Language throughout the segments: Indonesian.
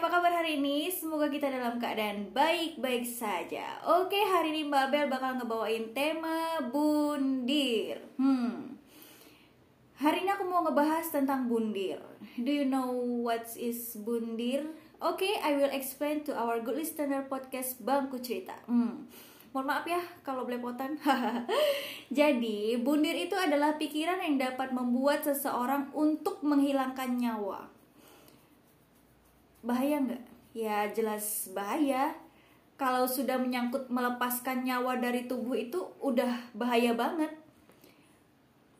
Apa kabar hari ini? Semoga kita dalam keadaan baik-baik saja. Oke, hari ini Mbak Bel bakal ngebawain tema bundir. Hmm. Hari ini aku mau ngebahas tentang bundir. Do you know what is bundir? Oke, I will explain to our good listener podcast Bangku Cerita. Hmm. Mohon maaf ya kalau belepotan. Jadi, bundir itu adalah pikiran yang dapat membuat seseorang untuk menghilangkan nyawa bahaya nggak? Ya jelas bahaya. Kalau sudah menyangkut melepaskan nyawa dari tubuh itu udah bahaya banget.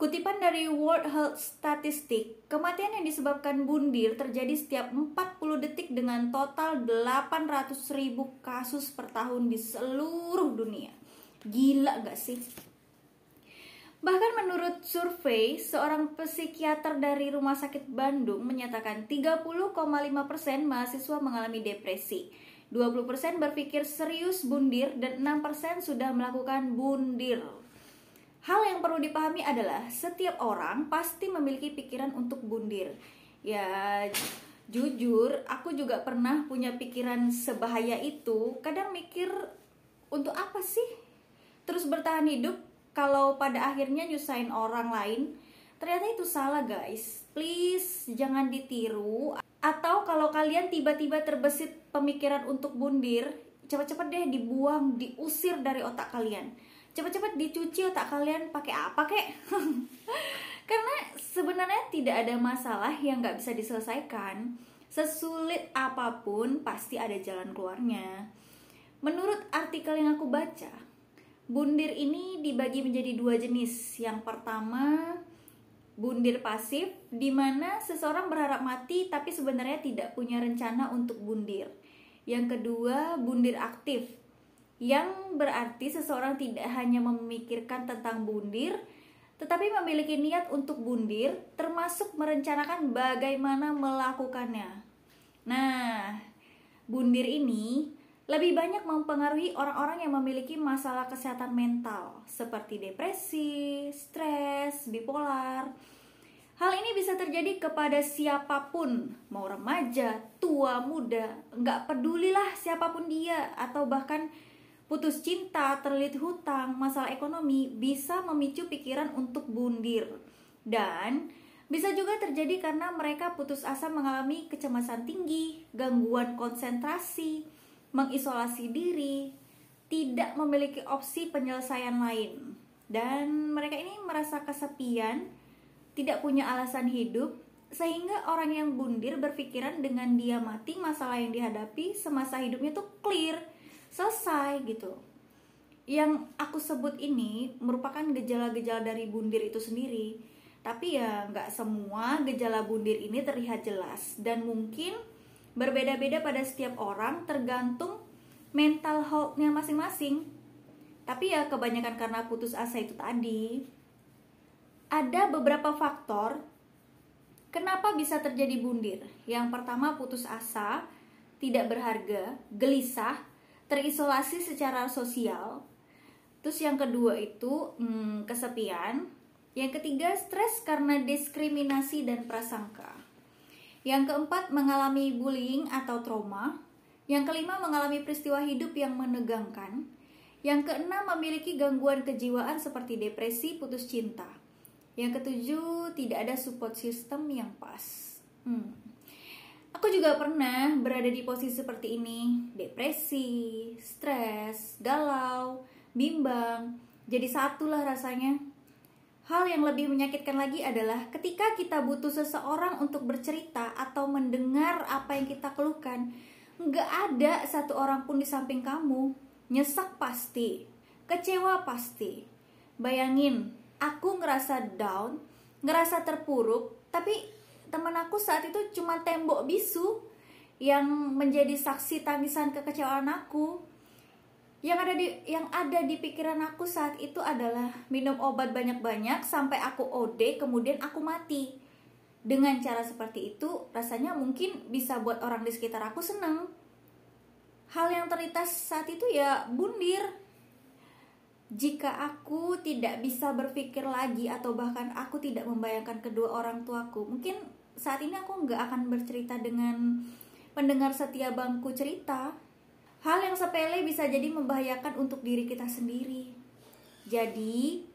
Kutipan dari World Health Statistic, kematian yang disebabkan bundir terjadi setiap 40 detik dengan total 800 ribu kasus per tahun di seluruh dunia. Gila gak sih? Bahkan menurut survei, seorang psikiater dari Rumah Sakit Bandung menyatakan 30,5% mahasiswa mengalami depresi. 20% berpikir serius bundir dan 6% sudah melakukan bundir. Hal yang perlu dipahami adalah setiap orang pasti memiliki pikiran untuk bundir. Ya, jujur, aku juga pernah punya pikiran sebahaya itu. Kadang mikir, untuk apa sih? Terus bertahan hidup kalau pada akhirnya nyusahin orang lain ternyata itu salah guys. Please jangan ditiru. Atau kalau kalian tiba-tiba terbesit pemikiran untuk bundir cepat-cepat deh dibuang diusir dari otak kalian. Cepat-cepat dicuci otak kalian pakai apa kek? Karena sebenarnya tidak ada masalah yang nggak bisa diselesaikan. Sesulit apa pun pasti ada jalan keluarnya. Menurut artikel yang aku baca Bundir ini dibagi menjadi dua jenis. Yang pertama, bundir pasif, di mana seseorang berharap mati tapi sebenarnya tidak punya rencana untuk bundir. Yang kedua, bundir aktif, yang berarti seseorang tidak hanya memikirkan tentang bundir, tetapi memiliki niat untuk bundir, termasuk merencanakan bagaimana melakukannya. Nah, bundir ini lebih banyak mempengaruhi orang-orang yang memiliki masalah kesehatan mental seperti depresi, stres, bipolar. Hal ini bisa terjadi kepada siapa pun, mau remaja, tua, muda, nggak pedulilah siapa pun dia, atau bahkan putus cinta, terlilit hutang, masalah ekonomi, bisa memicu pikiran untuk bundir. Dan bisa juga terjadi karena mereka putus asa mengalami kecemasan tinggi, gangguan konsentrasi, mengisolasi diri, tidak memiliki opsi penyelesaian lain, dan mereka ini merasa kesepian, tidak punya alasan hidup, sehingga orang yang bundir berpikiran dengan dia mati masalah yang dihadapi semasa hidupnya tuh clear, selesai gitu. Yang aku sebut ini merupakan gejala-gejala dari bundir itu sendiri. Tapi ya nggak semua gejala bundir ini terlihat jelas dan mungkin berbeda-beda pada setiap orang tergantung mental health-nya masing-masing. Tapi ya kebanyakan karena putus asa itu tadi. Ada beberapa faktor kenapa bisa terjadi bundir. Yang pertama putus asa, tidak berharga, gelisah, terisolasi secara sosial. Terus yang kedua itu hmm, kesepian. Yang ketiga stres karena diskriminasi dan prasangka. Yang keempat, mengalami bullying atau trauma. Yang kelima, mengalami peristiwa hidup yang menegangkan. Yang keenam, memiliki gangguan kejiwaan seperti depresi, putus cinta. Yang ketujuh, tidak ada support system yang pas. Hmm. Aku juga pernah berada di posisi seperti ini, depresi, stres, galau, bimbang, jadi satulah rasanya. Hal yang lebih menyakitkan lagi adalah ketika kita butuh seseorang untuk bercerita atau mendengar apa yang kita keluhkan, nggak ada satu orang pun di samping kamu. Nyesek pasti, kecewa pasti. Bayangin, aku ngerasa down, ngerasa terpuruk, tapi teman aku saat itu cuma tembok bisu yang menjadi saksi tangisan kekecewaan aku yang ada di yang ada di pikiran aku saat itu adalah minum obat banyak-banyak sampai aku OD kemudian aku mati. Dengan cara seperti itu rasanya mungkin bisa buat orang di sekitar aku seneng. Hal yang terlintas saat itu ya bundir jika aku tidak bisa berpikir lagi atau bahkan aku tidak membayangkan kedua orang tuaku mungkin saat ini aku nggak akan bercerita dengan pendengar setia bangku cerita Hal yang sepele bisa jadi membahayakan untuk diri kita sendiri. Jadi,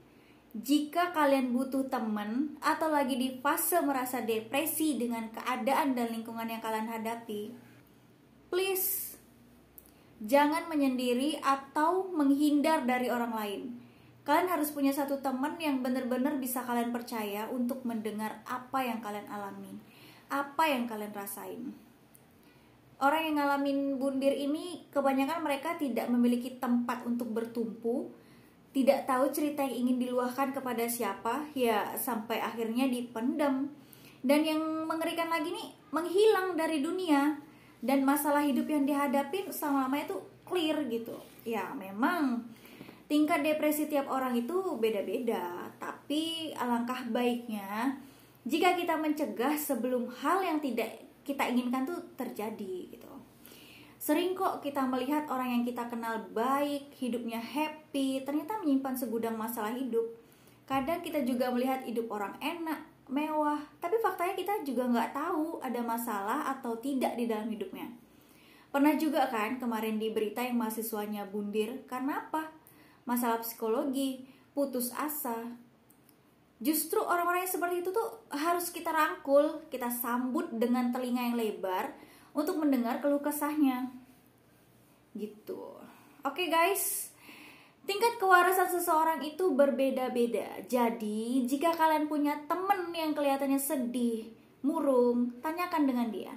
jika kalian butuh teman atau lagi di fase merasa depresi dengan keadaan dan lingkungan yang kalian hadapi, please jangan menyendiri atau menghindar dari orang lain. Kalian harus punya satu teman yang benar-benar bisa kalian percaya untuk mendengar apa yang kalian alami, apa yang kalian rasain orang yang ngalamin bundir ini kebanyakan mereka tidak memiliki tempat untuk bertumpu tidak tahu cerita yang ingin diluahkan kepada siapa ya sampai akhirnya dipendam. Dan yang mengerikan lagi nih menghilang dari dunia. Dan masalah hidup yang dihadapi selama-lamanya itu clear gitu. Ya memang tingkat depresi tiap orang itu beda-beda. Tapi alangkah baiknya jika kita mencegah sebelum hal yang tidak kita inginkan tuh terjadi gitu. Sering kok kita melihat orang yang kita kenal baik, hidupnya happy, ternyata menyimpan segudang masalah hidup. Kadang kita juga melihat hidup orang enak, mewah, tapi faktanya kita juga nggak tahu ada masalah atau tidak di dalam hidupnya. Pernah juga kan kemarin di berita yang mahasiswanya bundir karena apa? Masalah psikologi, putus asa, justru orang-orang yang seperti itu tuh harus kita rangkul, kita sambut dengan telinga yang lebar untuk mendengar keluh kesahnya. Gitu. Oke okay, guys, tingkat kewarasan seseorang itu berbeda-beda. Jadi, jika kalian punya temen yang kelihatannya sedih, murung, tanyakan dengan dia.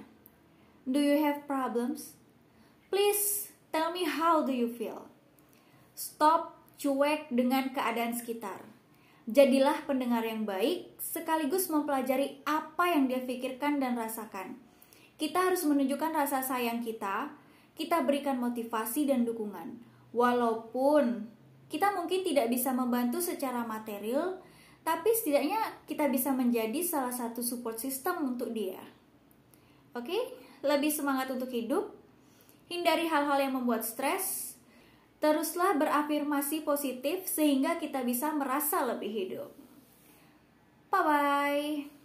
Do you have problems? Please tell me how do you feel? Stop cuek dengan keadaan sekitar Jadilah pendengar yang baik, sekaligus mempelajari apa yang dia pikirkan dan rasakan. Kita harus menunjukkan rasa sayang kita, kita berikan motivasi dan dukungan. Walaupun kita mungkin tidak bisa membantu secara material, tapi setidaknya kita bisa menjadi salah satu support system untuk dia. Oke, lebih semangat untuk hidup, hindari hal-hal yang membuat stres, Teruslah berafirmasi positif sehingga kita bisa merasa lebih hidup. Bye bye.